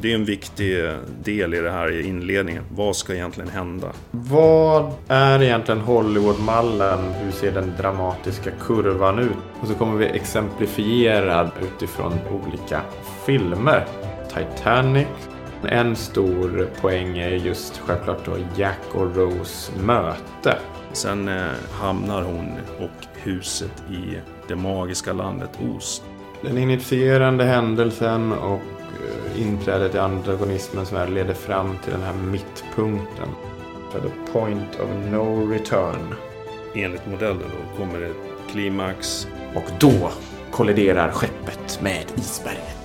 Det är en viktig del i det här i inledningen. Vad ska egentligen hända? Vad är egentligen Hollywoodmallen? Hur ser den dramatiska kurvan ut? Och så kommer vi exemplifiera utifrån olika filmer. Titanic. En stor poäng är just självklart då Jack och Rose möte. Sen eh, hamnar hon och huset i det magiska landet Oz. Den initierande händelsen och eh, inträdet i antagonismens värld leder fram till den här mittpunkten. The point of no return. Enligt modellen då kommer det klimax. Och då kolliderar skeppet med isberget.